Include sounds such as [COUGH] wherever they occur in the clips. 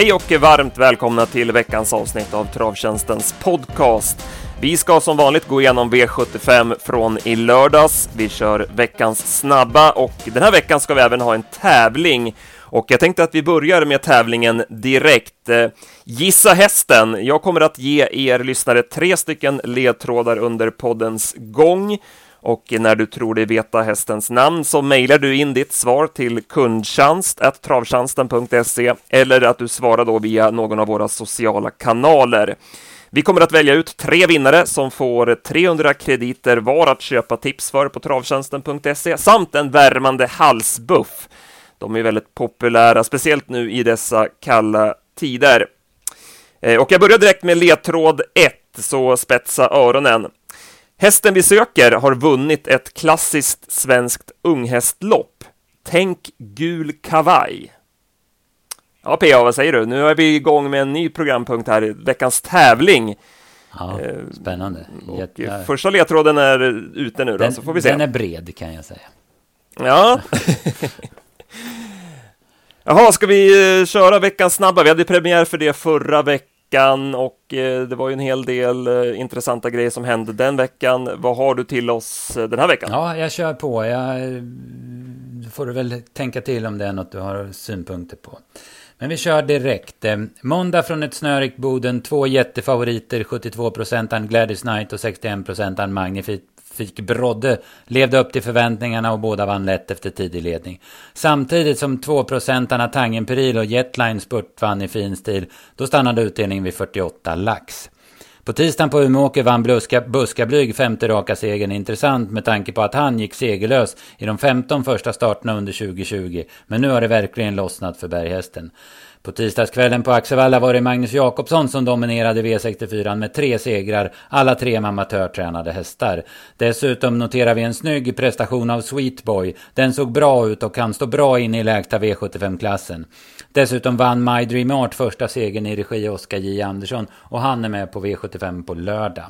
Hej och varmt välkomna till veckans avsnitt av Travtjänstens podcast. Vi ska som vanligt gå igenom V75 från i lördags. Vi kör veckans snabba och den här veckan ska vi även ha en tävling. Och jag tänkte att vi börjar med tävlingen direkt. Eh, Gissa hästen. Jag kommer att ge er lyssnare tre stycken ledtrådar under poddens gång. Och när du tror dig veta hästens namn så mejlar du in ditt svar till kundtjänst.travtjänsten.se eller att du svarar då via någon av våra sociala kanaler. Vi kommer att välja ut tre vinnare som får 300 krediter var att köpa tips för på travtjänsten.se samt en värmande halsbuff. De är väldigt populära, speciellt nu i dessa kalla tider. Eh, och jag börjar direkt med ledtråd 1, så spetsa öronen. Hästen vi söker har vunnit ett klassiskt svenskt unghästlopp. Tänk gul kavaj. Ja, PA, vad säger du? Nu är vi igång med en ny programpunkt här, veckans tävling. Ja, eh, spännande. Och första ledtråden är ute nu då, den, så får vi se. Den är bred kan jag säga. Ja. [LAUGHS] Jaha, ska vi eh, köra veckans snabba? Vi hade premiär för det förra veckan veckan och eh, det var ju en hel del eh, intressanta grejer som hände den veckan. Vad har du till oss eh, den här veckan? Ja, jag kör på. Jag får du väl tänka till om det är något du har synpunkter på. Men vi kör direkt. Måndag från ett snörikt Boden. Två jättefavoriter. 72% Gladys Knight och 61% Magnifit. Fik Brodde levde upp till förväntningarna och båda vann lätt efter tidig ledning. Samtidigt som 2-procentarna Tangenperil och Jetline Spurt vann i fin stil, då stannade utdelningen vid 48 lax. På tisdagen på Umeåker vann Buska, Buskablyg femte raka segern intressant med tanke på att han gick segerlös i de 15 första starterna under 2020. Men nu har det verkligen lossnat för berghästen. På tisdagskvällen på Axevalla var det Magnus Jakobsson som dominerade V64 med tre segrar, alla tre med amatörtränade hästar. Dessutom noterar vi en snygg prestation av Sweetboy. Den såg bra ut och kan stå bra in i lägsta V75-klassen. Dessutom vann My Dream Art första segern i regi Oskar J Andersson och han är med på V75 på lördag.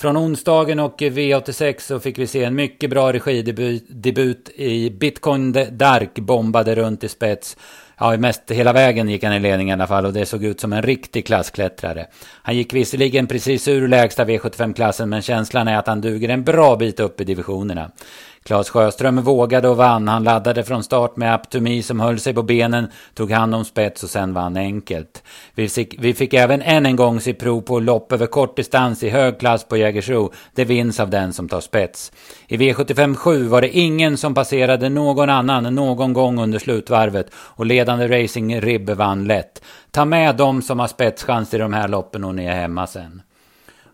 Från onsdagen och V86 så fick vi se en mycket bra regidebut i Bitcoin Dark bombade runt i spets ja, mest hela vägen gick han i ledning i alla fall och det såg ut som en riktig klassklättrare. Han gick visserligen precis ur lägsta V75-klassen men känslan är att han duger en bra bit upp i divisionerna. Claes Sjöström vågade och vann. Han laddade från start med Aptomi som höll sig på benen, tog hand om spets och sen vann enkelt. Vi fick, vi fick även än en gång se prov på lopp över kort distans i hög klass på Jägersro. Det vinns av den som tar spets. I V75 7 var det ingen som passerade någon annan någon gång under slutvarvet och ledande Racing Ribbe vann lätt. Ta med dem som har spetschans i de här loppen och ni är hemma sen.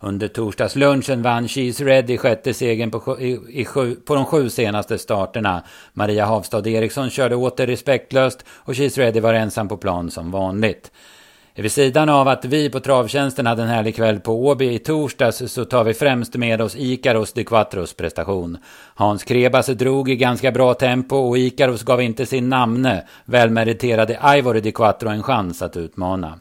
Under torsdagslunchen vann She's Ready sjätte segern på, i, i sju, på de sju senaste starterna. Maria Havstad Eriksson körde åter respektlöst och She's Ready var ensam på plan som vanligt. Vid sidan av att vi på Travtjänsten hade en härlig kväll på Åby i torsdags så tar vi främst med oss Ikaros de Quattros prestation. Hans Krebas drog i ganska bra tempo och Ikaros gav inte sin namne, välmeriterade Ivory de Quattro en chans att utmana.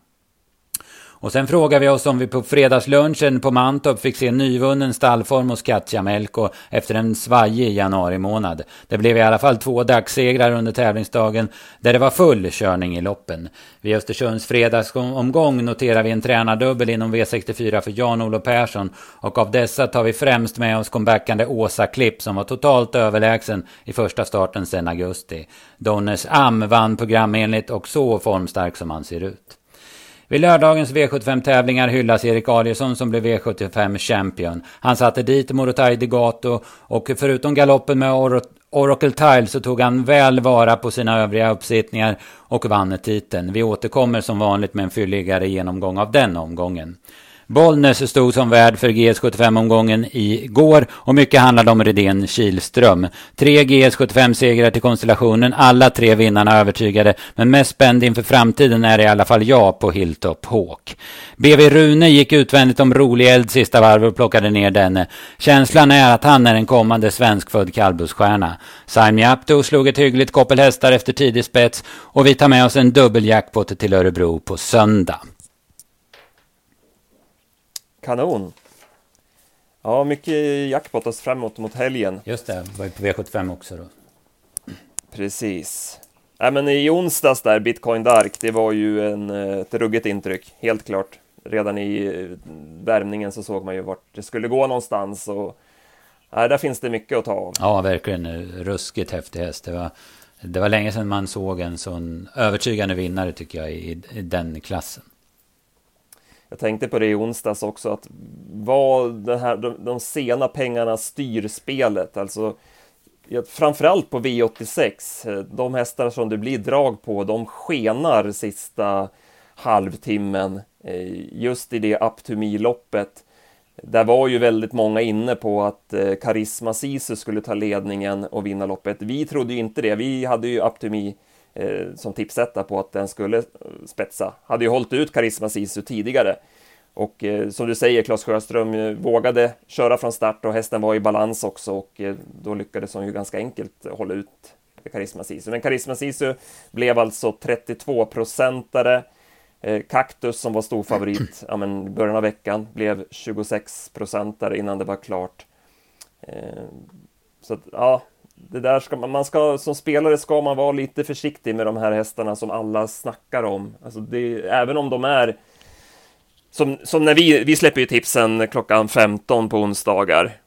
Och sen frågar vi oss om vi på fredagslunchen på Mantorp fick se nyvunnen stallform hos Katja Melko efter en svajig januari månad. Det blev i alla fall två dagssegrar under tävlingsdagen där det var full körning i loppen. Vid Östersunds fredagsomgång noterar vi en tränardubbel inom V64 för Jan-Olof Persson och av dessa tar vi främst med oss comebackande Åsa Klipp som var totalt överlägsen i första starten sedan augusti. Donnes Am vann programenligt och så formstark som han ser ut. Vid lördagens V75-tävlingar hyllas Erik Adielsson som blev V75 champion. Han satte dit Morotai Degato och förutom galoppen med Or Oracle Tile så tog han väl vara på sina övriga uppsittningar och vann titeln. Vi återkommer som vanligt med en fylligare genomgång av den omgången. Bollnäs stod som värd för GS75-omgången igår och mycket handlade om Redén Kilström. Tre GS75-segrar till konstellationen, alla tre vinnarna övertygade, men mest spänd inför framtiden är i alla fall jag på Hilltop Hawk. BV Rune gick utvändigt om rolig eld sista varvet och plockade ner denne. Känslan är att han är en kommande svenskfödd kallbussstjärna. Saimi Apto slog ett hyggligt koppel hästar efter tidig spets och vi tar med oss en dubbeljackpot till Örebro på söndag. Kanon! Ja, mycket oss framåt mot helgen. Just det, var ju på V75 också då. Precis. Nej, men i onsdags där, Bitcoin Dark, det var ju en, eh, ett ruggigt intryck, helt klart. Redan i eh, värmningen så såg man ju vart det skulle gå någonstans och nej, där finns det mycket att ta av. Ja, verkligen ruskigt häftig häst. Det var, det var länge sedan man såg en sån övertygande vinnare tycker jag i, i den klassen. Jag tänkte på det i onsdags också, att vad här, de, de sena pengarna styr spelet, alltså framförallt på V86, eh, de hästar som det blir drag på, de skenar sista halvtimmen eh, just i det Up to Me-loppet. Där var ju väldigt många inne på att eh, Karisma Sisu skulle ta ledningen och vinna loppet. Vi trodde ju inte det. Vi hade ju Up to Me eh, som tipsetta på att den skulle eh, spetsa. Hade ju hållit ut Karisma Sisu tidigare. Och eh, som du säger, Claes Sjöström eh, vågade köra från start och hästen var i balans också och eh, då lyckades hon ju ganska enkelt hålla ut Karisma Sisu. Men Karisma Sisu blev alltså 32-procentare. Eh, Kaktus som var stor favorit [CLEARS THROAT] ja, men början av veckan blev 26-procentare innan det var klart. Eh, så att, ja, det där ska man, man ska, som spelare ska man vara lite försiktig med de här hästarna som alla snackar om. Alltså det, även om de är som, som när vi, vi släpper ju tipsen klockan 15 på onsdagar.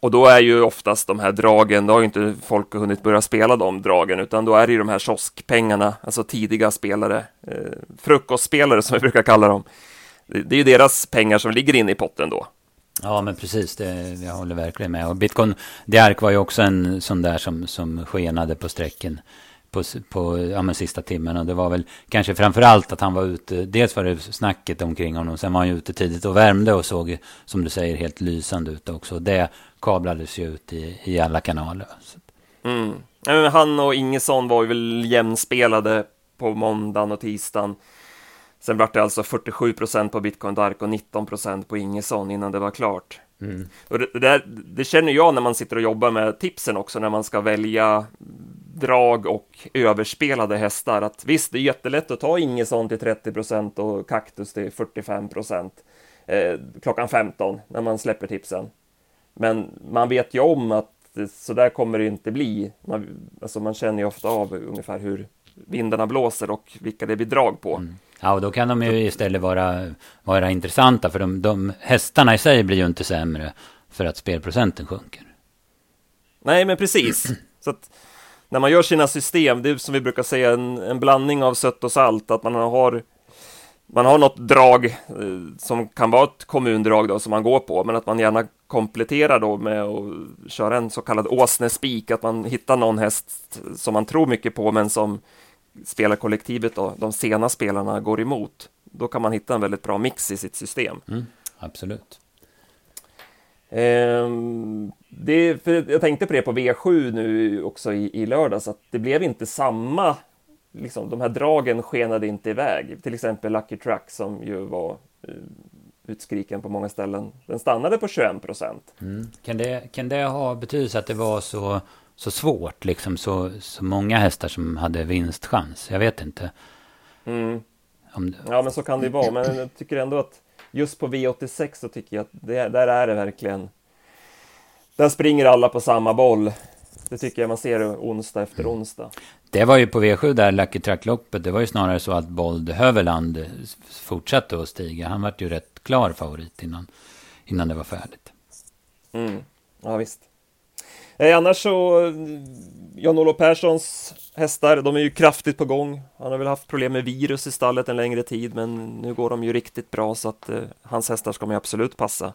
Och då är ju oftast de här dragen, då har ju inte folk hunnit börja spela de dragen, utan då är det ju de här kioskpengarna, alltså tidiga spelare, eh, frukostspelare som vi brukar kalla dem. Det, det är ju deras pengar som ligger inne i potten då. Ja, men precis. Det, jag håller verkligen med. Och Bitcoin Diark var ju också en sån där som, som skenade på sträcken på, på ja, men sista timmen. Och det var väl kanske framför allt att han var ute. Dels var det snacket omkring honom. Sen var han ju ute tidigt och värmde och såg, som du säger, helt lysande ut också. Och det kablades ju ut i, i alla kanaler. Mm. Han och Ingesson var ju väl jämnspelade på måndagen och tisdagen. Sen var det alltså 47 procent på Bitcoin Dark och 19 procent på Ingesson innan det var klart. Mm. Och det, det, det, känner jag när man sitter och jobbar med tipsen också, när man ska välja drag och överspelade hästar. Att visst, det är jättelätt att ta Ingesson till 30 procent och Kaktus till 45 procent eh, klockan 15 när man släpper tipsen. Men man vet ju om att så där kommer det inte bli. Man, alltså man känner ju ofta av ungefär hur vindarna blåser och vilka det blir drag på. Mm. Ja, och då kan de ju istället vara, vara intressanta, för de, de hästarna i sig blir ju inte sämre för att spelprocenten sjunker. Nej, men precis. Så att när man gör sina system, det är som vi brukar säga en, en blandning av sött och salt, att man har man har något drag eh, som kan vara ett kommundrag då, som man går på, men att man gärna kompletterar då med att köra en så kallad åsnespik, att man hittar någon häst som man tror mycket på, men som spelarkollektivet då, de sena spelarna går emot. Då kan man hitta en väldigt bra mix i sitt system. Mm, absolut. Ehm, det, jag tänkte på det på V7 nu också i, i lördags, att det blev inte samma liksom, de här dragen skenade inte iväg. Till exempel Lucky Truck som ju var uh, utskriken på många ställen. Den stannade på 21 procent. Mm. Kan, det, kan det ha betydelse att det var så, så svårt, liksom så, så många hästar som hade vinstchans? Jag vet inte. Mm. Det... Ja, men så kan det vara. Men jag tycker ändå att just på V86 så tycker jag att det, där är det verkligen. Där springer alla på samma boll. Det tycker jag man ser onsdag efter mm. onsdag. Det var ju på V7 där, Lucky Track-loppet. Det var ju snarare så att Bold Höverland fortsatte att stiga. Han var ju rätt klar favorit innan, innan det var färdigt. Mm. Ja, visst. Eh, annars så, Jan-Olof Perssons hästar, de är ju kraftigt på gång. Han har väl haft problem med virus i stallet en längre tid, men nu går de ju riktigt bra så att eh, hans hästar ska man ju absolut passa.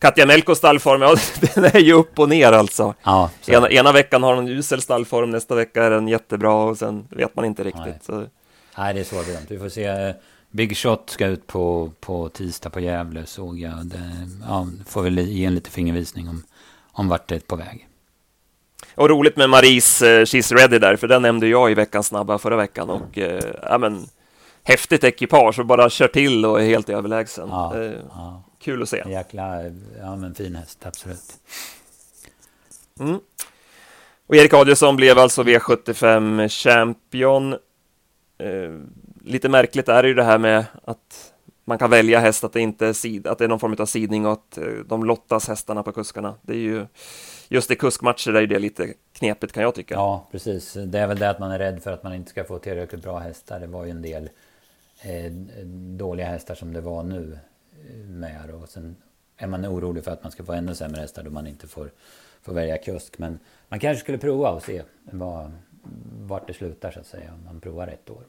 Katja Melkos stallform, ja, [LAUGHS] den är ju upp och ner alltså. Ja, ena, ena, veckan har hon en usel stallform, nästa vecka är den jättebra och sen vet man inte riktigt. Nej, så. Nej det är svårbedömt. Vi får se. Big Shot ska ut på, på tisdag på Gävle såg jag. Det, ja, får väl ge en lite fingervisning om, om vart det är på väg. Och roligt med Maries uh, She's Ready där, för den nämnde jag i veckans snabba förra veckan och uh, ja men häftigt ekipage och bara kör till och är helt överlägsen. Ja, uh, ja kul att se. Jäkla, ja men fin häst, absolut. Mm. Och Erik Adielsson blev alltså V75 champion. Eh, lite märkligt är det ju det här med att man kan välja häst, att det inte är, sid, att det är någon form av sidning och att eh, de lottas hästarna på kuskarna. Det är ju just i kuskmatcher är det lite knepigt kan jag tycka. Ja, precis. Det är väl det att man är rädd för att man inte ska få tillräckligt bra hästar. Det var ju en del eh, dåliga hästar som det var nu eh, med. Och sen är man orolig för att man ska få ännu sämre hästar då man inte får, får välja kusk. Men man kanske skulle prova och se vad, vart det slutar så att säga. Om man provar ett år.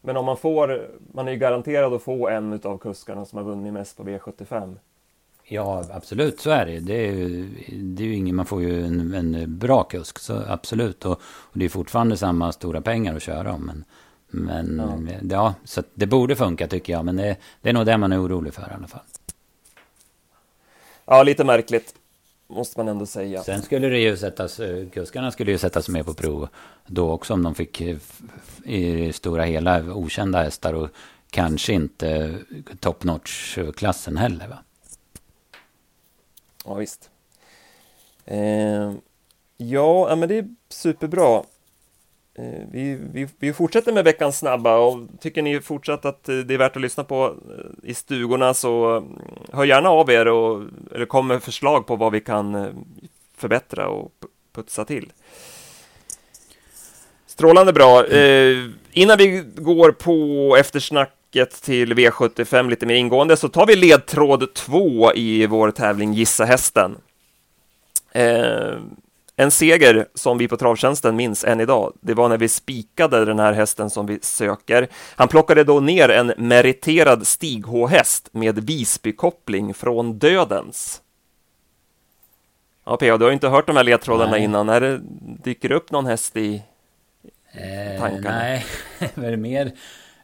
Men om man får, man är ju garanterad att få en av kuskarna som har vunnit mest på V75. Ja, absolut så är det. Det är ju, det är ju ingen, man får ju en, en bra kusk, så absolut. Och, och, det är fortfarande samma stora pengar att köra om. Men, men ja. ja så det borde funka tycker jag. Men det, det är nog det man är orolig för i alla fall. Ja, lite märkligt måste man ändå säga. Sen skulle det ju sättas, eh, kuskarna skulle ju sättas med på prov då också om de fick eh, i stora hela okända hästar och kanske inte top notch-klassen heller va? Ja, visst. Eh, ja, men det är superbra. Eh, vi, vi, vi fortsätter med veckans snabba och tycker ni fortsatt att det är värt att lyssna på eh, i stugorna så mm, hör gärna av er och eller kom med förslag på vad vi kan eh, förbättra och putsa till. Strålande bra. Eh, innan vi går på eftersnacket till V75 lite mer ingående så tar vi ledtråd 2 i vår tävling Gissa hästen. Eh, en seger som vi på Travtjänsten minns än idag, det var när vi spikade den här hästen som vi söker. Han plockade då ner en meriterad Stig H-häst med Visbykoppling från Dödens. Ja, P.A. du har inte hört de här ledtrådarna nej. innan. Är det, dyker upp någon häst i eh, tankarna? Nej, [LAUGHS] det är väl mer,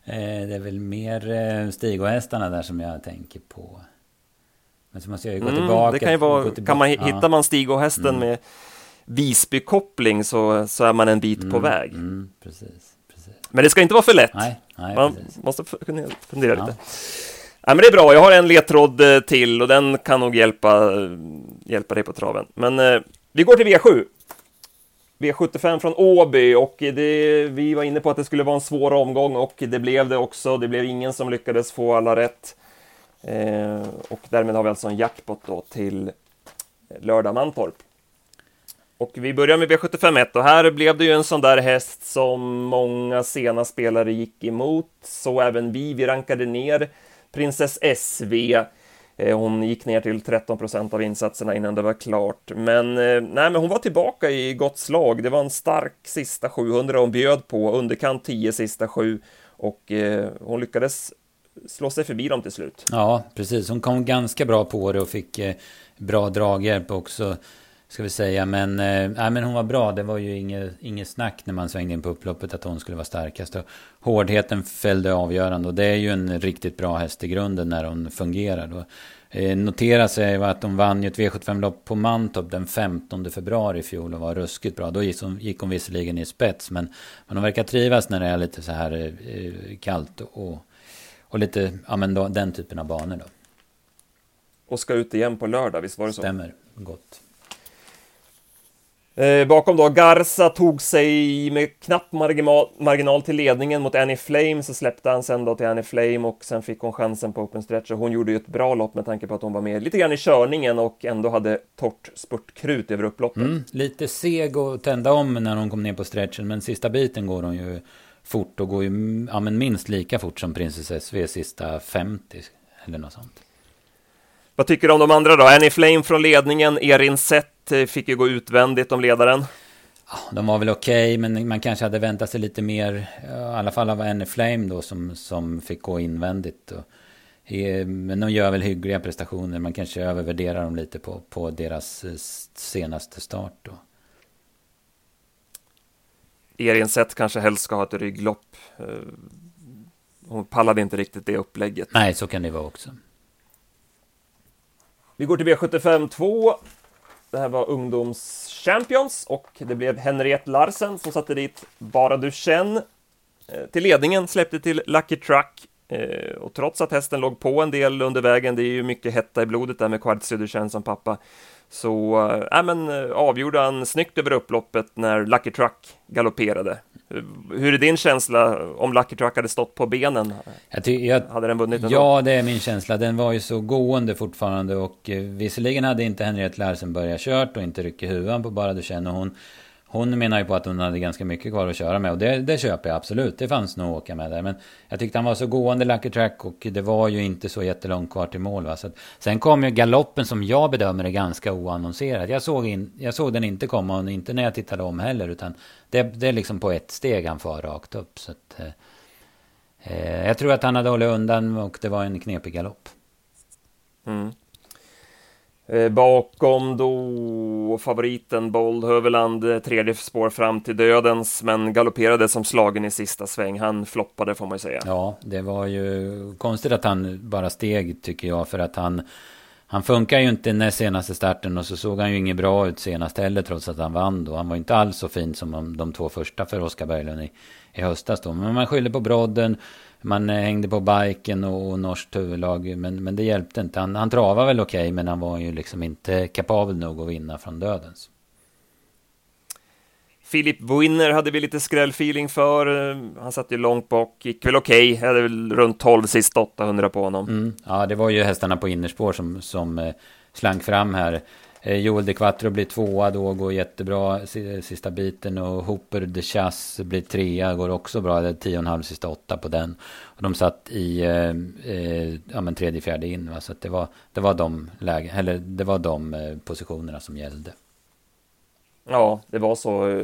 eh, det är väl mer eh, Stig-hästarna där som jag tänker på. Men så måste jag ju gå mm, tillbaka. Det kan ju vara, kan man, hittar man Stig-hästen mm. med Visbykoppling så, så är man en bit mm, på väg. Mm, precis, precis. Men det ska inte vara för lätt. Nej, nej, man precis. måste fundera ja. lite. Ja, men det är bra, jag har en ledtråd eh, till och den kan nog hjälpa, hjälpa dig på traven. Men eh, vi går till V7. V75 från Åby och det, vi var inne på att det skulle vara en svår omgång och det blev det också. Det blev ingen som lyckades få alla rätt. Eh, och därmed har vi alltså en jackpot då till lördag Mantorp. Och vi börjar med V751 och här blev det ju en sån där häst som många sena spelare gick emot, så även vi. Vi rankade ner Princess SV. Eh, hon gick ner till 13 procent av insatserna innan det var klart. Men, eh, nej, men hon var tillbaka i gott slag. Det var en stark sista 700 hon bjöd på, underkant 10 sista 7. och eh, hon lyckades slå sig förbi dem till slut. Ja, precis. Hon kom ganska bra på det och fick eh, bra draghjälp också. Ska vi säga. Men, eh, men hon var bra. Det var ju inget, inget snack när man svängde in på upploppet att hon skulle vara starkast. Och hårdheten fällde avgörande. Och det är ju en riktigt bra häst i grunden när hon fungerar. Då. Eh, notera sig att hon vann ju ett V75-lopp på Mantorp den 15 februari i fjol och var ruskigt bra. Då gick hon, gick hon visserligen i spets. Men, men hon verkar trivas när det är lite så här eh, kallt och, och lite, ja men då, den typen av banor då. Och ska ut igen på lördag, visst var det så? Stämmer, gott. Eh, bakom då, Garza tog sig med knapp marginal, marginal till ledningen mot Annie Flame, så släppte han sen då till Annie Flame och sen fick hon chansen på open stretch och hon gjorde ju ett bra lopp med tanke på att hon var med lite grann i körningen och ändå hade torrt spurtkrut över upploppet. Mm, lite seg och tända om när hon kom ner på stretchen, men sista biten går hon ju fort och går ju ja, men minst lika fort som Princess SV sista 50 eller något sånt. Vad tycker du om de andra då? Annie Flame från ledningen, Erin Sett eh, fick ju gå utvändigt om ledaren. de var väl okej, okay, men man kanske hade väntat sig lite mer, i alla fall av Annie Flame då, som, som fick gå invändigt. Och, men de gör väl hyggliga prestationer, man kanske övervärderar dem lite på, på deras eh, senaste start då. Erin Sett kanske helst ska ha ett rygglopp. Eh, hon pallade inte riktigt det upplägget. Nej, så kan det vara också. Vi går till V75 2. Det här var ungdomschampions och det blev Henriette Larsen som satte dit Bara du känn. Eh, till ledningen släppte till Lucky Truck eh, och trots att hästen låg på en del under vägen, det är ju mycket hetta i blodet där med Quart Södertjänst som pappa, så äh, men, avgjorde han snyggt över upploppet när Lucky Truck galopperade. Hur är din känsla om Lucky Truck hade stått på benen? Jag jag, hade den vunnit ändå? Ja, det är min känsla. Den var ju så gående fortfarande och eh, visserligen hade inte Henriette Larsen börjat kört och inte ryckt huvan på bara du känner hon. Hon menar ju på att hon hade ganska mycket kvar att köra med och det, det köper jag absolut. Det fanns nog att åka med där. Men jag tyckte han var så gående Lucky Track och det var ju inte så jättelångt kvar till mål. Va? Så att, sen kom ju galoppen som jag bedömer är ganska oannonserad. Jag såg, in, jag såg den inte komma och inte när jag tittade om heller. Utan det, det är liksom på ett steg han far rakt upp. Så att, eh, eh jag tror att han hade hållit undan och det var en knepig galopp. Mm. Eh, bakom då favoriten Bold Höveland, eh, tredje spår fram till dödens, men galopperade som slagen i sista sväng. Han floppade får man ju säga. Ja, det var ju konstigt att han bara steg tycker jag, för att han han funkar ju inte den senaste starten och så såg han ju inget bra ut senast heller trots att han vann då. Han var inte alls så fin som de, de två första för Oskar Berglund i, i höstas då. Men man skyller på brodden man eh, hängde på biken och, och norskt huvudlag. Men, men det hjälpte inte. Han, han travade väl okej, okay, men han var ju liksom inte kapabel nog att vinna från dödens. Philip Winner hade vi lite skrällfeeling för. Han satt ju långt bak, gick väl okej. Okay. Hade väl runt 12 sist 800 på honom. Mm. Ja, det var ju hästarna på innerspår som, som eh, slank fram här. Eh, Joel de Quattro blir tvåa då, går jättebra sista biten. Och Hooper de Chasse blir trea, går också bra. Det är tio och en halv sista åtta på den. Och de satt i eh, eh, ja, men tredje, fjärde in. Va? Så det, var, det var de lägen, eller det var de eh, positionerna som gällde. Ja, det var så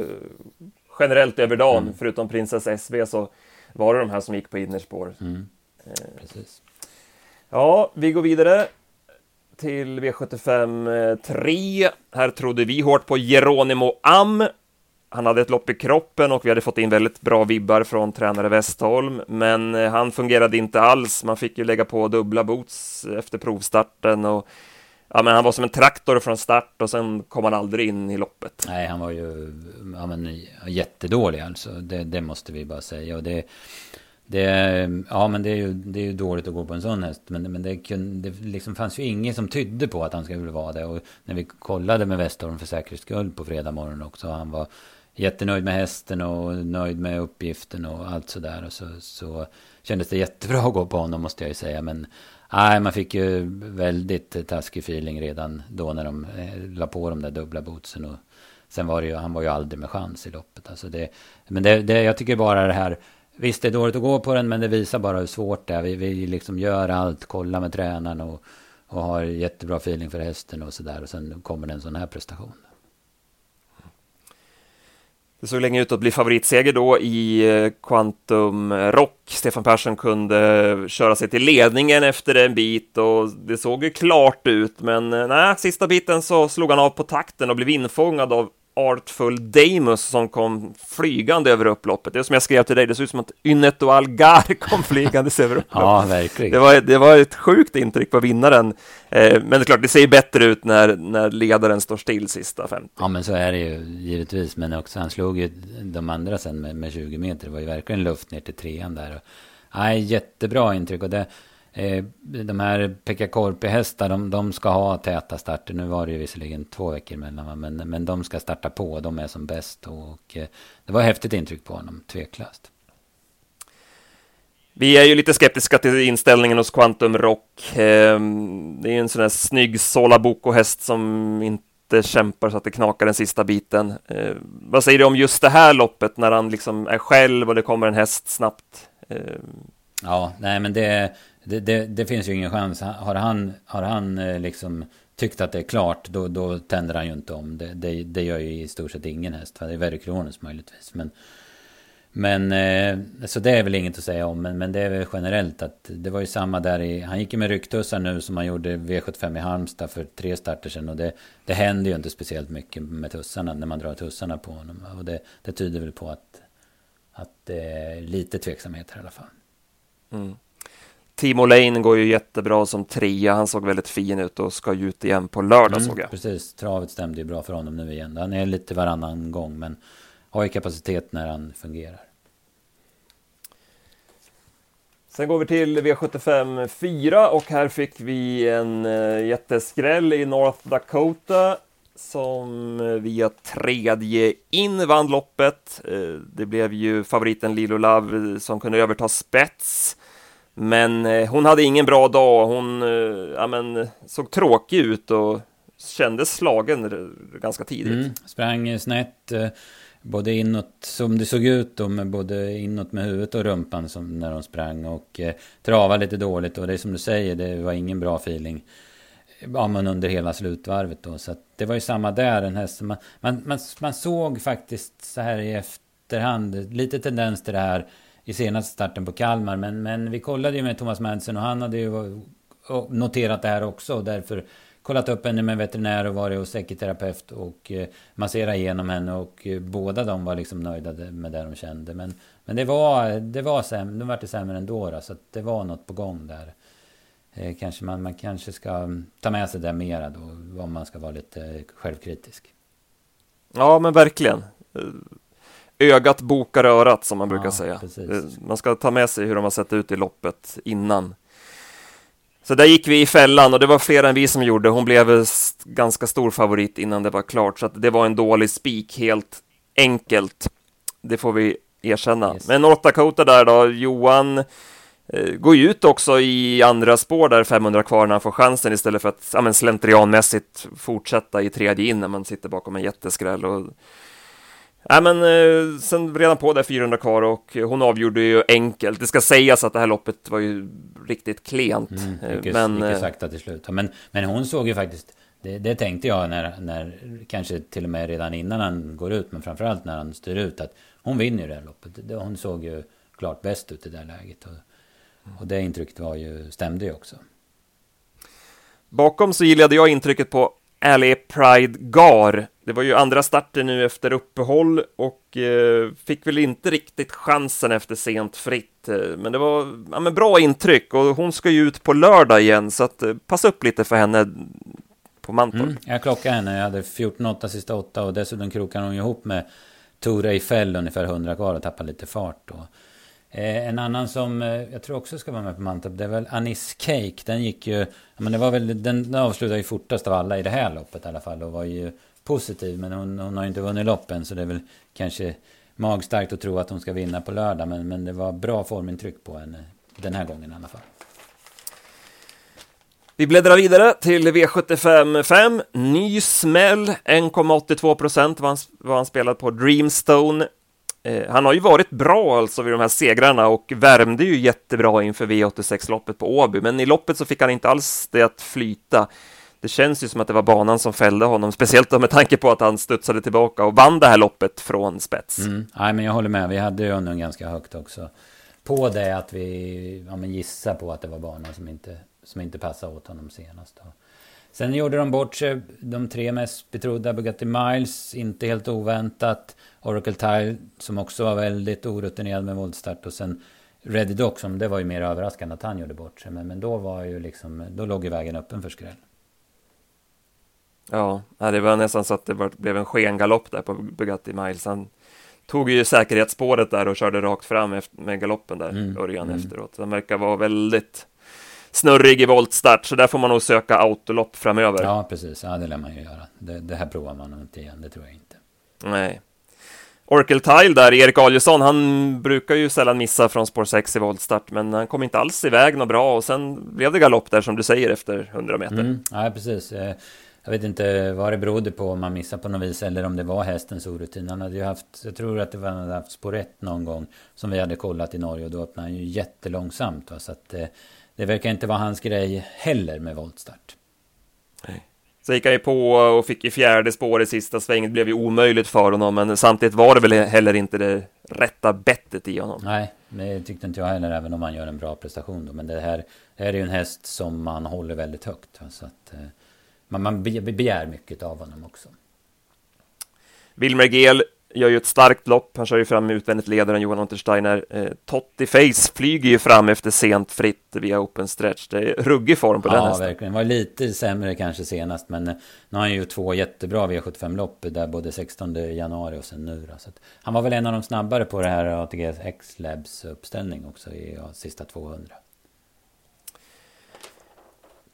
generellt över dagen. Mm. Förutom Princess SV så var det de här som gick på innerspår. Mm. Precis. Ja, vi går vidare till V75 3. Eh, Här trodde vi hårt på Geronimo Am. Han hade ett lopp i kroppen och vi hade fått in väldigt bra vibbar från tränare Westholm, men eh, han fungerade inte alls. Man fick ju lägga på dubbla boots efter provstarten och ja, men han var som en traktor från start och sen kom han aldrig in i loppet. Nej, han var ju ja, men, jättedålig alltså. Det, det måste vi bara säga. Och det, det, ja, men det är, ju, det är ju dåligt att gå på en sån häst. Men, men det, kunde, det liksom fanns ju inget som tydde på att han skulle vara det. Och när vi kollade med Westholm för säkerhets skull på fredag morgon också. Han var jättenöjd med hästen och nöjd med uppgiften och allt sådär. Och så, så kändes det jättebra att gå på honom måste jag ju säga. Men nej, man fick ju väldigt taskig feeling redan då när de eh, la på de där dubbla bootsen. Och sen var det ju, han var ju aldrig med chans i loppet. Alltså det, men det, det, jag tycker bara det här Visst, det är dåligt att gå på den, men det visar bara hur svårt det är. Vi, vi liksom gör allt, kollar med tränaren och, och har jättebra feeling för hästen och sådär. Och sen kommer det en sån här prestation. Det såg länge ut att bli favoritseger då i eh, Quantum Rock. Stefan Persson kunde eh, köra sig till ledningen efter en bit och det såg ju klart ut, men eh, nej, sista biten så slog han av på takten och blev infångad av Artful Damus som kom flygande över upploppet. Det är som jag skrev till dig, det såg ut som att Ynnet och Algar [LAUGHS] kom flygandes över upploppet. Ja, verkligen. Det var, det var ett sjukt intryck på vinnaren. Eh, men det är klart, det ser bättre ut när, när ledaren står still sista 50. Ja, men så är det ju givetvis. Men också, han slog ju de andra sen med, med 20 meter. Det var ju verkligen luft ner till trean där. Och, nej, jättebra intryck. Och det, Eh, de här Pekka Korpi-hästar, de, de, ska ha täta starter. Nu var det ju visserligen två veckor emellan, men, men de ska starta på. De är som bäst. Och, eh, det var häftigt intryck på honom, tveklöst. Vi är ju lite skeptiska till inställningen hos Quantum Rock. Eh, det är en sån här snygg Sola Boko-häst som inte kämpar så att det knakar den sista biten. Vad säger du om just det här loppet när han liksom är själv och det kommer en häst snabbt? Ja, nej men det, det, det, det, finns ju ingen chans. Har han, har han eh, liksom tyckt att det är klart, då, då tänder han ju inte om. Det, det, det gör ju i stort sett ingen häst. Det är Verry Kronos möjligtvis. Men, men eh, så det är väl inget att säga om. Men, men det är väl generellt att det var ju samma där i... Han gick ju med rycktussar nu som han gjorde V75 i Halmstad för tre starter sedan. Och det, det händer ju inte speciellt mycket med tussarna när man drar tussarna på honom. Och det, det tyder väl på att, att det är lite tveksamheter i alla fall. Mm. Timo Lane går ju jättebra som trea. Han såg väldigt fin ut och ska ut igen på lördag mm, såg jag. Precis, travet stämde ju bra för honom nu igen. Han är lite varannan gång men har ju kapacitet när han fungerar. Sen går vi till V75 4 och här fick vi en uh, jätteskräll i North Dakota som uh, via tredje in vann loppet. Uh, det blev ju favoriten Lilo Love som kunde överta spets. Men eh, hon hade ingen bra dag. Hon eh, ja, men, såg tråkig ut och kändes slagen ganska tidigt. Mm, sprang snett eh, både inåt, som det såg ut då, med både inåt med huvudet och rumpan som när de sprang och eh, travade lite dåligt och det är som du säger, det var ingen bra feeling. Ja, men under hela slutvarvet då. Så det var ju samma där, en häst man, man, man, man såg faktiskt så här i efterhand lite tendens till det här i senaste starten på Kalmar. Men, men vi kollade ju med Thomas Madsen och han hade ju noterat det här också och därför kollat upp henne med veterinär och varit hos Säkerterapeut och eh, masserat igenom henne och eh, båda de var liksom nöjda med det de kände. Men, men det var, det var sämre, de var det sämre ändå då, så att det var något på gång där. Eh, kanske man, man kanske ska mm, ta med sig det mera då, om man ska vara lite självkritisk. Ja, men verkligen. Ögat bokar örat som man brukar ja, säga. Precis. Man ska ta med sig hur de har sett ut i loppet innan. Så där gick vi i fällan och det var fler än vi som gjorde. Hon blev ganska stor favorit innan det var klart, så att det var en dålig spik helt enkelt. Det får vi erkänna. Yes. Men North Dakota där då, Johan eh, går ju ut också i andra spår där 500 kvar när han får chansen istället för att ja, men slentrianmässigt fortsätta i tredje in när man sitter bakom en jätteskräll. Och Nej, men eh, sen redan på där 400 kvar och hon avgjorde ju enkelt. Det ska sägas att det här loppet var ju riktigt klent. Mm, eh, mycket, men, mycket eh, sakta till slut. Men, men hon såg ju faktiskt, det, det, tänkte jag när, när, kanske till och med redan innan han går ut, men framförallt när han styr ut, att hon vinner ju det här loppet. Hon såg ju klart bäst ut i det här läget. Och, och det intrycket var ju, stämde ju också. Bakom så gillade jag intrycket på Ali Pride Gar. Det var ju andra starten nu efter uppehåll och eh, fick väl inte riktigt chansen efter sent fritt. Eh, men det var ja, men bra intryck och hon ska ju ut på lördag igen så att eh, passa upp lite för henne på Mantorp. Mm, jag klockade henne, jag hade 14-8 sista 8 och dessutom krokade hon ihop med Tora Eiffel ungefär 100 kvar och tappade lite fart. Då. Eh, en annan som eh, jag tror också ska vara med på Mantorp, det är väl Anis Cake. Den gick ju, men det var väl, den avslutade ju fortast av alla i det här loppet i alla fall och var ju positiv. Men hon, hon har ju inte vunnit loppen så det är väl kanske magstarkt att tro att hon ska vinna på lördag. Men, men det var bra formintryck på henne den här gången i alla fall. Vi bläddrar vidare till V75 5. Ny smäll, 1,82 procent var han, var han spelad på Dreamstone. Eh, han har ju varit bra alltså vid de här segrarna och värmde ju jättebra inför V86-loppet på Åby, men i loppet så fick han inte alls det att flyta. Det känns ju som att det var banan som fällde honom, speciellt med tanke på att han studsade tillbaka och vann det här loppet från spets. Mm. Nej, men jag håller med. Vi hade ju honom ganska högt också. På det att vi ja, gissar på att det var banan som inte, som inte passade åt honom senast. Då. Sen gjorde de bort sig, de tre mest betrodda, Bugatti Miles, inte helt oväntat. Oracle Tile, som också var väldigt orutinerad med voltstart. Och sen Ready Dock, som det var ju mer överraskande att han gjorde bort sig. Men, men då var ju liksom, då låg ju vägen öppen för skräll. Ja, det var nästan så att det blev en skengalopp där på Bugatti Miles. Han tog ju säkerhetsspåret där och körde rakt fram med galoppen där, mm, Örjan mm. efteråt. Han verkar vara väldigt snurrig i voltstart, så där får man nog söka autolopp framöver. Ja, precis. Ja, det lär man ju göra. Det, det här provar man nog inte igen, det tror jag inte. Nej. Oracle Tile där, Erik Adielsson, han brukar ju sällan missa från spår 6 i voltstart, men han kom inte alls iväg något bra och sen blev det galopp där som du säger efter 100 meter. Mm, ja, precis. Eh, jag vet inte vad det berodde på om man missade på något vis eller om det var hästens orutin. Han hade ju haft, jag tror att det var, han hade haft spår 1 någon gång som vi hade kollat i Norge och då öppnade han ju jättelångsamt. Va? Så att eh, det verkar inte vara hans grej heller med voltstart. Så gick han ju på och fick i fjärde spår i sista svängen. Det blev ju omöjligt för honom, men samtidigt var det väl heller inte det rätta bettet i honom. Nej, det tyckte inte jag heller, även om han gör en bra prestation. Då. Men det här, det här är ju en häst som man håller väldigt högt. Så att, eh, man, man begär mycket av honom också. Wilmer Gel gör ju ett starkt lopp. Han kör ju fram utvändigt ledaren Johan Untersteiner. Eh, Totti Face flyger ju fram efter sent fritt via open stretch. Det är ruggig form på ja, den hästen. Ja, verkligen. Var lite sämre kanske senast, men eh, nu har han ju två jättebra V75-lopp där både 16 januari och sen nu. Så han var väl en av de snabbare på det här ATG X-Labs uppställning också i ja, sista 200.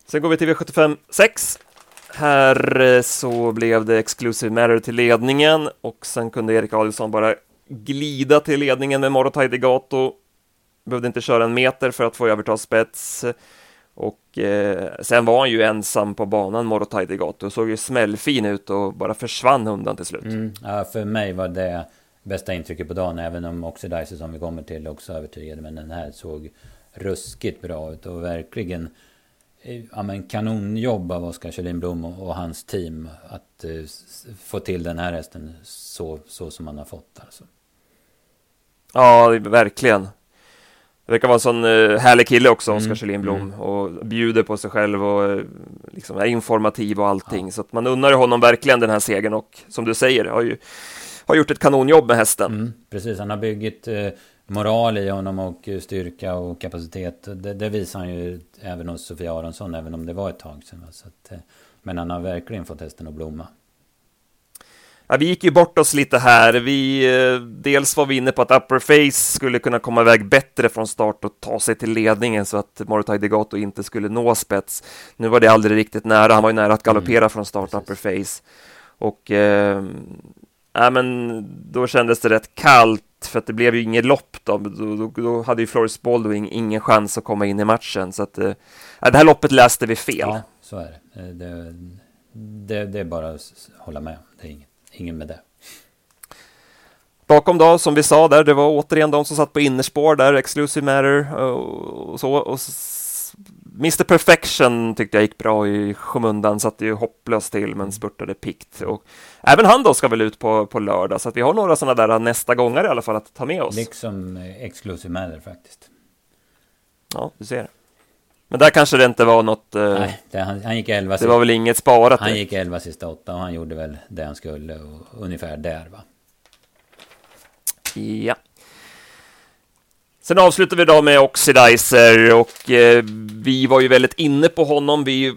Sen går vi till V75 6 här eh, så blev det Exclusive Matter till ledningen och sen kunde Erik Adielsson bara glida till ledningen med Morotai Degato. Behövde inte köra en meter för att få överta spets. Och eh, sen var han ju ensam på banan, Morotai Degato. Såg ju smällfin ut och bara försvann undan till slut. Mm, ja, för mig var det bästa intrycket på dagen, även om Oxidizer som vi kommer till också övertygade. Men den här såg ruskigt bra ut och verkligen ja, men kanonjobb av Oskar Kjellin Blom och, och, hans team att uh, få till den här hästen så, så som man har fått alltså. Ja, verkligen. Det verkar vara en sån uh, härlig kille också, Oskar mm. Kjellin Blom, mm. och bjuder på sig själv och uh, liksom är informativ och allting. Ja. Så att man unnar honom verkligen den här segern och som du säger, har ju har gjort ett kanonjobb med hästen. Mm, precis, han har byggt moral i honom och styrka och kapacitet. Det, det visar han ju även hos Sofia Aronsson, även om det var ett tag sedan. Så att, eh, men han har verkligen fått hästen att blomma. Ja, vi gick ju bort oss lite här. Vi, eh, dels var vi inne på att Upper Face skulle kunna komma iväg bättre från start och ta sig till ledningen så att Morotai Degato inte skulle nå spets. Nu var det aldrig riktigt nära. Han var ju nära att galoppera mm, från start, precis. Upper Face. Och eh, ja, men då kändes det rätt kallt för att det blev ju inget lopp då. Då, då, då hade ju Floris Baldwin ingen chans att komma in i matchen. Så att, äh, det här loppet läste vi fel. Ja, så är det. Eh, det, det, det är bara att hålla med. Det är inget, ingen med det. Bakom då, som vi sa där, det var återigen de som satt på innerspår där, Exclusive Matter och, och så. Och Mr Perfection tyckte jag gick bra i skymundan, satte ju hopplöst till men spurtade pikt. Och även han då ska väl ut på, på lördag, så att vi har några sådana där nästa gånger i alla fall att ta med oss. Liksom Exclusive Matter faktiskt. Ja, du ser. Men där kanske det inte var något... Eh, Nej, det, han, han, gick 11 Det var väl inget sparat? Han gick 11 sista åtta och han gjorde väl det han skulle och ungefär där va? Ja. Sen avslutar vi då med Oxidizer och eh, vi var ju väldigt inne på honom. Vi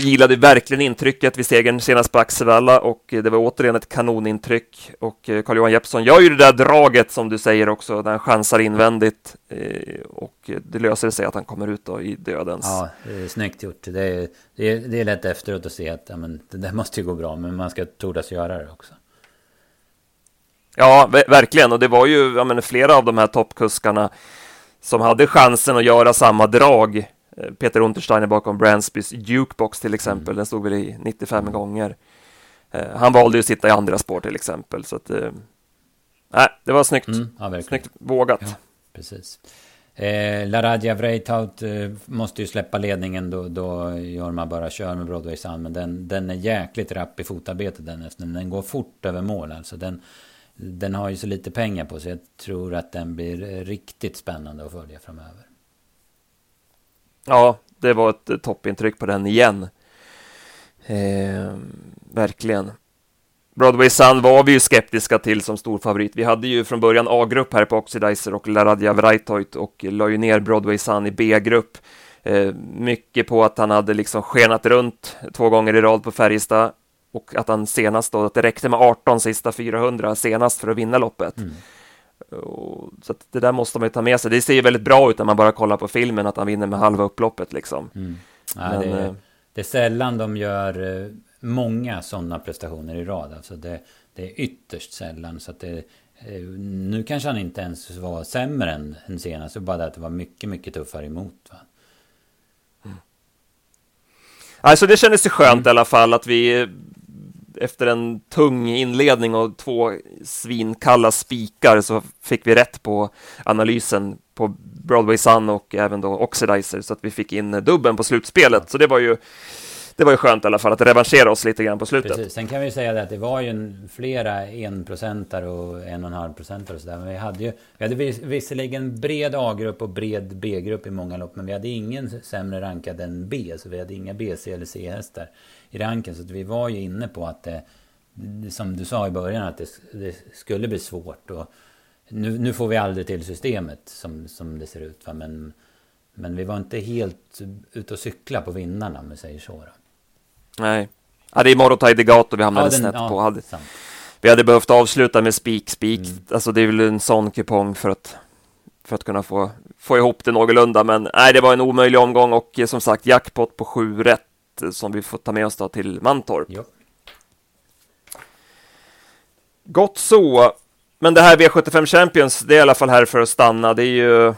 gillade verkligen intrycket vid segern senast på Axevalla och det var återigen ett kanonintryck och eh, Carl-Johan Jeppsson gör ju det där draget som du säger också, där han chansar invändigt eh, och det löser sig att han kommer ut då i dödens. Ja, det är snyggt gjort. Det är, det är, det är lätt efteråt att se att ja, men, det där måste ju gå bra, men man ska tordas göra det också. Ja, verkligen. Och det var ju ja, men, flera av de här toppkuskarna som hade chansen att göra samma drag. Eh, Peter Untersteiner bakom Bransbys Jukebox till exempel, mm. den stod väl i 95 gånger. Eh, han valde ju att sitta i andra spår till exempel, så att eh, nej, det var snyggt. Mm, ja, snyggt vågat. Ja, precis. Eh, Laradja Vreitaut eh, måste ju släppa ledningen då, då Jorma bara kör med Broadway Sun. Men den, den är jäkligt rapp i fotarbetet den hästen. Den går fort över mål alltså. Den, den har ju så lite pengar på sig. Jag tror att den blir riktigt spännande att följa framöver. Ja, det var ett toppintryck på den igen. Eh, verkligen. Broadway Sun var vi ju skeptiska till som stor favorit. Vi hade ju från början A-grupp här på Oxidizer och Laradja Vrajtojt och la ju ner Broadway Sun i B-grupp. Eh, mycket på att han hade liksom skenat runt två gånger i rad på Färjestad och att han senast då, att det räckte med 18 sista 400 senast för att vinna loppet. Mm. Och, så det där måste man ju ta med sig. Det ser ju väldigt bra ut när man bara kollar på filmen att han vinner med halva upploppet liksom. Mm. Ja, Men, det, är, eh, det, är sällan de gör eh, många sådana prestationer i rad. Alltså det, det är ytterst sällan. Så det, eh, nu kanske han inte ens var sämre än, än senast. Bara det att det var mycket, mycket tuffare emot. Va? Alltså det kändes ju skönt mm. i alla fall att vi efter en tung inledning och två svinkalla spikar så fick vi rätt på analysen på Broadway Sun och även då Oxidizer så att vi fick in dubben på slutspelet. Så det var ju det var ju skönt i alla fall att revanschera oss lite grann på slutet. Precis. Sen kan vi säga det att det var ju en, flera enprocentare och en och en halv procentare och sådär. Men vi hade ju vi hade visserligen bred A-grupp och bred B-grupp i många lopp. Men vi hade ingen sämre rankad än B. Så vi hade inga B, C eller C-hästar i ranken. Så vi var ju inne på att det, som du sa i början att det, det skulle bli svårt. Och nu, nu, får vi aldrig till systemet som, som det ser ut. Va? Men, men vi var inte helt ute och cykla på vinnarna om vi säger så. Då. Nej. Ja, det är Morotai Degato vi hamnade ja, den, snett ja, på. Hade, vi hade behövt avsluta med spik, spik. Mm. Alltså det är väl en sån kupong för att, för att kunna få, få ihop det någorlunda. Men nej, det var en omöjlig omgång och som sagt jackpot på sju rätt som vi får ta med oss då till Mantorp. Jo. Gott så. Men det här V75 Champions, det är i alla fall här för att stanna. Det är ju...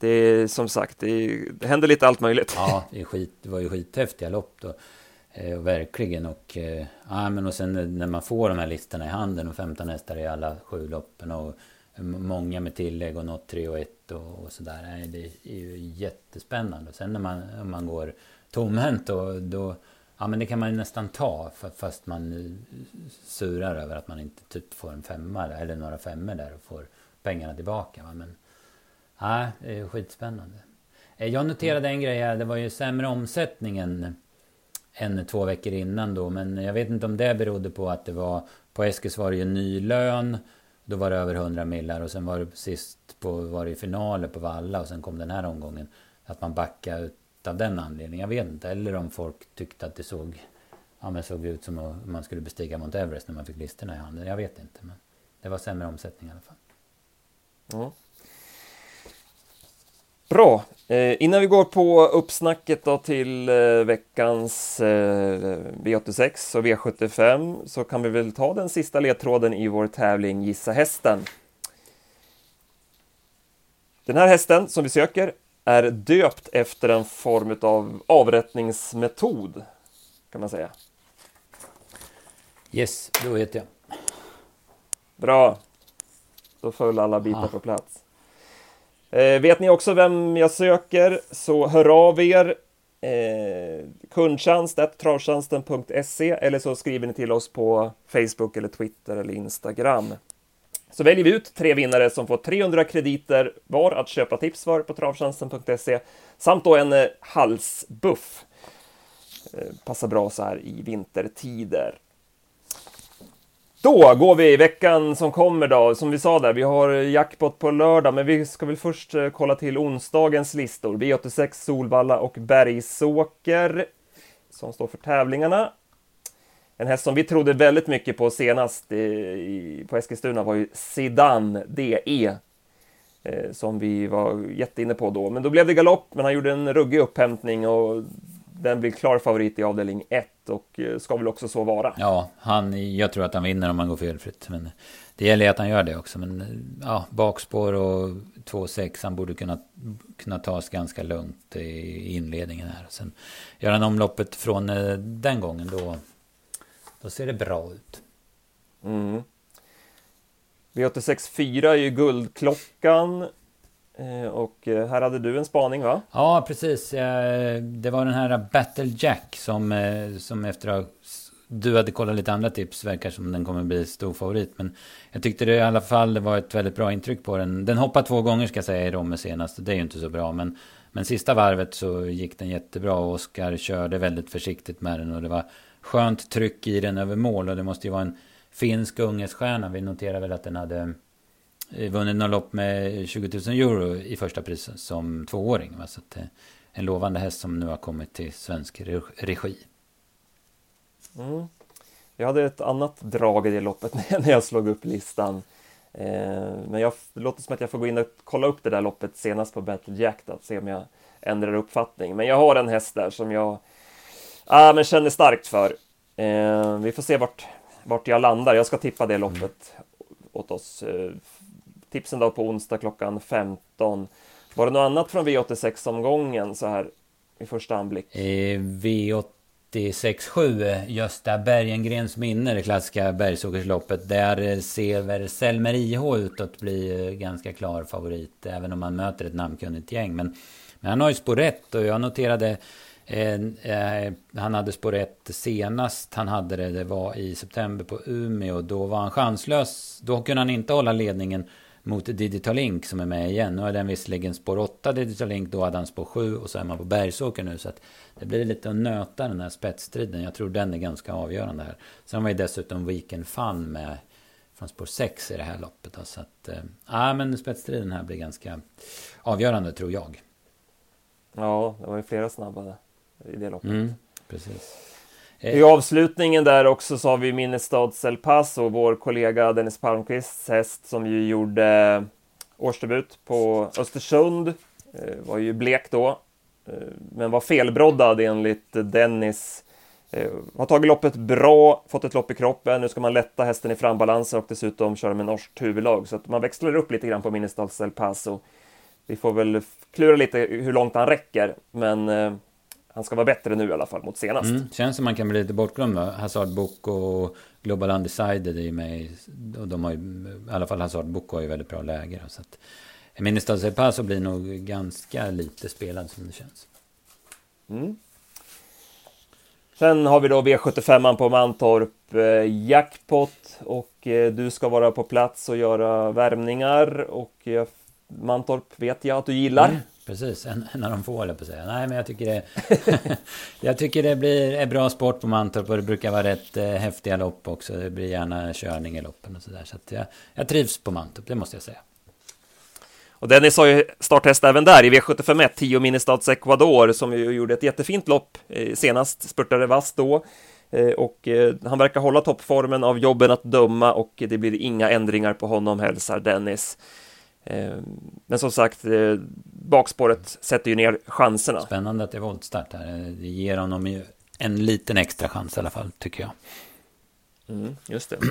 Det är som sagt, det, är, det händer lite allt möjligt. Ja, det, är skit, det var ju skithäftiga lopp då. Eh, verkligen. Och, eh, ja, men och sen när man får de här listorna i handen och 15 hästar i alla sju loppen och många med tillägg och något 3 och 1 och, och sådär. Det är ju jättespännande. Sen när man, om man går tomhänt då, då Ja men det kan man ju nästan ta fast man surar över att man inte typ får en femma eller några femmor där och får pengarna tillbaka. Va? Men ja, det är skitspännande. Eh, jag noterade en grej här, det var ju sämre omsättning än, än två veckor innan då. Men jag vet inte om det berodde på att det var på Eskils var det ju ny lön. Då var det över 100 millar och sen var det sist på var det finaler på Valla och sen kom den här omgången. Att man backade ut av den anledningen. Jag vet inte. Eller om folk tyckte att det såg, ja, men såg ut som om man skulle bestiga Mount Everest när man fick listorna i handen. Jag vet inte. Men det var sämre omsättning i alla fall. Ja. Bra. Eh, innan vi går på uppsnacket då till eh, veckans eh, V86 och V75 så kan vi väl ta den sista ledtråden i vår tävling Gissa hästen. Den här hästen som vi söker är döpt efter en form av avrättningsmetod, kan man säga. Yes, då vet jag. Bra. Då föll alla bitar ah. på plats. Eh, vet ni också vem jag söker så hör av er. Eh, kundtjänst.travtjänsten.se eller så skriver ni till oss på Facebook eller Twitter eller Instagram. Så väljer vi ut tre vinnare som får 300 krediter var att köpa tips för på travtjänsten.se samt då en eh, halsbuff. Eh, passar bra så här i vintertider. Då går vi i veckan som kommer då. Som vi sa där, vi har eh, jackpot på lördag, men vi ska väl först kolla till onsdagens listor. V86 Solvalla och Bergsåker som står för tävlingarna. En häst som vi trodde väldigt mycket på senast eh, i, på Eskilstuna var ju Sidan DE. Eh, som vi var jätteinne på då. Men då blev det galopp, men han gjorde en ruggig upphämtning och den blir klar favorit i avdelning 1 och eh, ska väl också så vara. Ja, han, jag tror att han vinner om han går felfritt. Men det gäller att han gör det också. Men eh, ja, bakspår och 2-6, han borde kunna, kunna tas ganska lugnt i inledningen här. Sen gör han omloppet från den gången då då ser det bra ut. Mm. V86 4 är ju guldklockan. Eh, och eh, här hade du en spaning va? Ja precis. Det var den här Battle Jack som, eh, som efter att du hade kollat lite andra tips verkar som den kommer bli stor favorit. Men jag tyckte det i alla fall var ett väldigt bra intryck på den. Den hoppade två gånger ska jag säga i Romme senast. Det är ju inte så bra. Men, men sista varvet så gick den jättebra. Och Oskar körde väldigt försiktigt med den. Och det var skönt tryck i den över mål. Och det måste ju vara en finsk ungesstjärna. Vi noterar väl att den hade eh, vunnit något lopp med 20 000 euro i första pris som tvååring. Så att, eh, en lovande häst som nu har kommit till svensk regi. Mm. Jag hade ett annat drag i det loppet [LAUGHS] när jag slog upp listan. Eh, men jag, det låter som att jag får gå in och kolla upp det där loppet senast på Battle Jack då, se om jag ändrar uppfattning. Men jag har en häst där som jag Ja, men känner starkt för. Eh, vi får se vart, vart jag landar. Jag ska tippa det loppet mm. åt oss. Eh, tipsen då på onsdag klockan 15. Var det något annat från V86-omgången så här i första anblick? Eh, V86.7, Gösta Bergengrens minne, det klassiska Bergsåkersloppet. Där eh, ser väl Selmer IH ut att bli eh, ganska klar favorit, även om han möter ett namnkunnigt gäng. Men, men han har ju spår rätt och jag noterade Eh, han hade spår 1 senast han hade det, det var i september på Umeå. Då var han chanslös. Då kunde han inte hålla ledningen mot Digital Link som är med igen. Nu är den visserligen spår 8 Digital Link, då hade han spår 7 och så är man på Bergsåker nu. Så att det blir lite att nöta den här spetsstriden. Jag tror den är ganska avgörande här. Sen var ju dessutom Weekend Fun med från spår 6 i det här loppet. Då, så att, eh, ja, men spetsstriden här blir ganska avgörande tror jag. Ja, det var ju flera snabba där i det loppet. Mm, precis. I avslutningen där också så har vi Minnestads El Paso, vår kollega Dennis Palmqvists häst som ju gjorde årsdebut på Östersund. Eh, var ju blek då, eh, men var felbroddad enligt Dennis. Eh, har tagit loppet bra, fått ett lopp i kroppen. Nu ska man lätta hästen i frambalansen och dessutom köra med norskt huvudlag. Så att man växlar upp lite grann på Minnestads El Paso. Vi får väl klura lite hur långt han räcker, men han ska vara bättre nu i alla fall mot senast. Mm, känns som man kan bli lite bortglömd. Hazard Book och Global Undecided är med. Och de har ju, i alla fall Hazard Book har ju väldigt bra läge. Så att Minister Paso blir nog ganska lite spelad som det känns. Mm. Sen har vi då V75 på Mantorp eh, Jackpot och eh, du ska vara på plats och göra värmningar och eh, Mantorp vet jag att du gillar. Mm. Precis, en, en av de få på att säga. Nej, men jag tycker det, [LAUGHS] jag tycker det blir är bra sport på Mantorp och det brukar vara rätt eh, häftiga lopp också. Det blir gärna körning i loppen och sådär. Så, så jag, jag trivs på Mantorp, det måste jag säga. Och Dennis har ju starthäst även där i V751, 10 Ministads Ecuador, som ju gjorde ett jättefint lopp eh, senast, spurtade vass då. Eh, och eh, han verkar hålla toppformen av jobben att döma och det blir inga ändringar på honom, hälsar Dennis. Eh, men som sagt, eh, bakspåret sätter ju ner chanserna. Spännande att det är voltstart här. Det ger honom ju en liten extra chans i alla fall, tycker jag. Mm, just det. [CLEARS THROAT]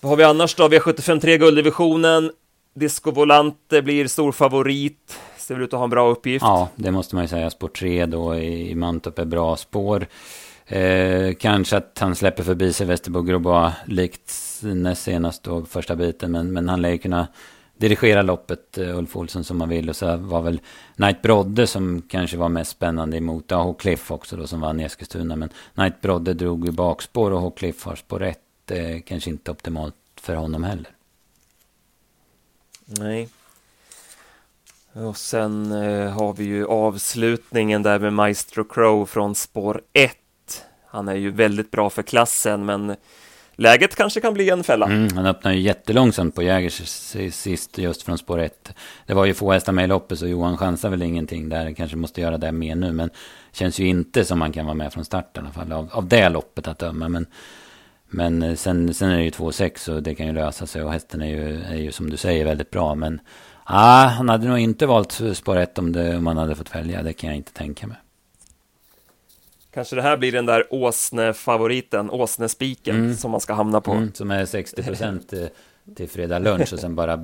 Vad har vi annars då? V753 gulddivisionen. Disco Volante blir stor favorit. Ser ut att ha en bra uppgift. Ja, det måste man ju säga. Spår 3 då i Mantorp är bra spår. Eh, kanske att han släpper förbi sig Västerbogger och bara likt näst senast då första biten. Men, men han lär ju kunna dirigera loppet, eh, Ulf Olsson, som man vill. Och så var väl Knight Brodde som kanske var mest spännande emot. Ja, och Cliff också då som vann i Eskilstuna. Men Knight Brodde drog ju bakspår och H. Cliff har spår rätt. Eh, kanske inte optimalt för honom heller. Nej. Och sen eh, har vi ju avslutningen där med Maestro Crow från spår 1. Han är ju väldigt bra för klassen, men läget kanske kan bli en fälla. Mm, han öppnar ju jättelångsamt på Jägers sist just från spår 1. Det var ju få hästar med i loppet så Johan chansar väl ingenting där. Kanske måste göra det mer nu. Men känns ju inte som man kan vara med från start i alla fall. Av, av det loppet att döma. Men, men eh, sen, sen är det ju 2,6 och det kan ju lösa sig. Och hästen är ju, är ju som du säger väldigt bra. Men ah, han hade nog inte valt spår 1 om, det, om han hade fått välja. Det kan jag inte tänka mig. Kanske det här blir den där Åsne-favoriten, Åsne-spiken, mm. som man ska hamna på. Mm, som är 60 procent till fredag lunch och sen bara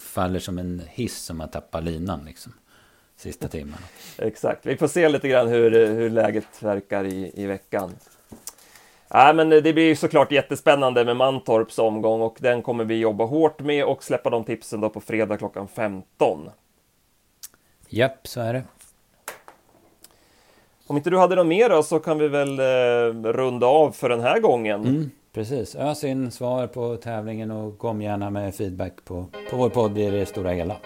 faller som en hiss som man tappar linan liksom. Sista timmen. Exakt, vi får se lite grann hur, hur läget verkar i, i veckan. Nej, men det blir såklart jättespännande med Mantorps omgång och den kommer vi jobba hårt med och släppa de tipsen då på fredag klockan 15. Japp, så är det. Om inte du hade något mer då, så kan vi väl eh, runda av för den här gången. Mm, precis, ös in svar på tävlingen och kom gärna med feedback på, på vår podd i det stora hela.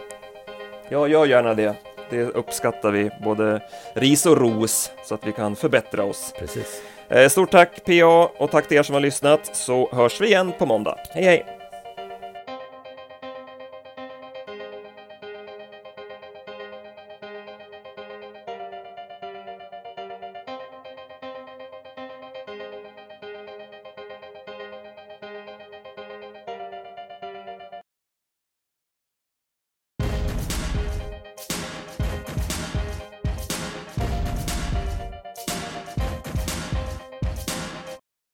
Ja, gör gärna det. Det uppskattar vi, både ris och ros, så att vi kan förbättra oss. Precis. Eh, stort tack PA och tack till er som har lyssnat, så hörs vi igen på måndag. Hej hej!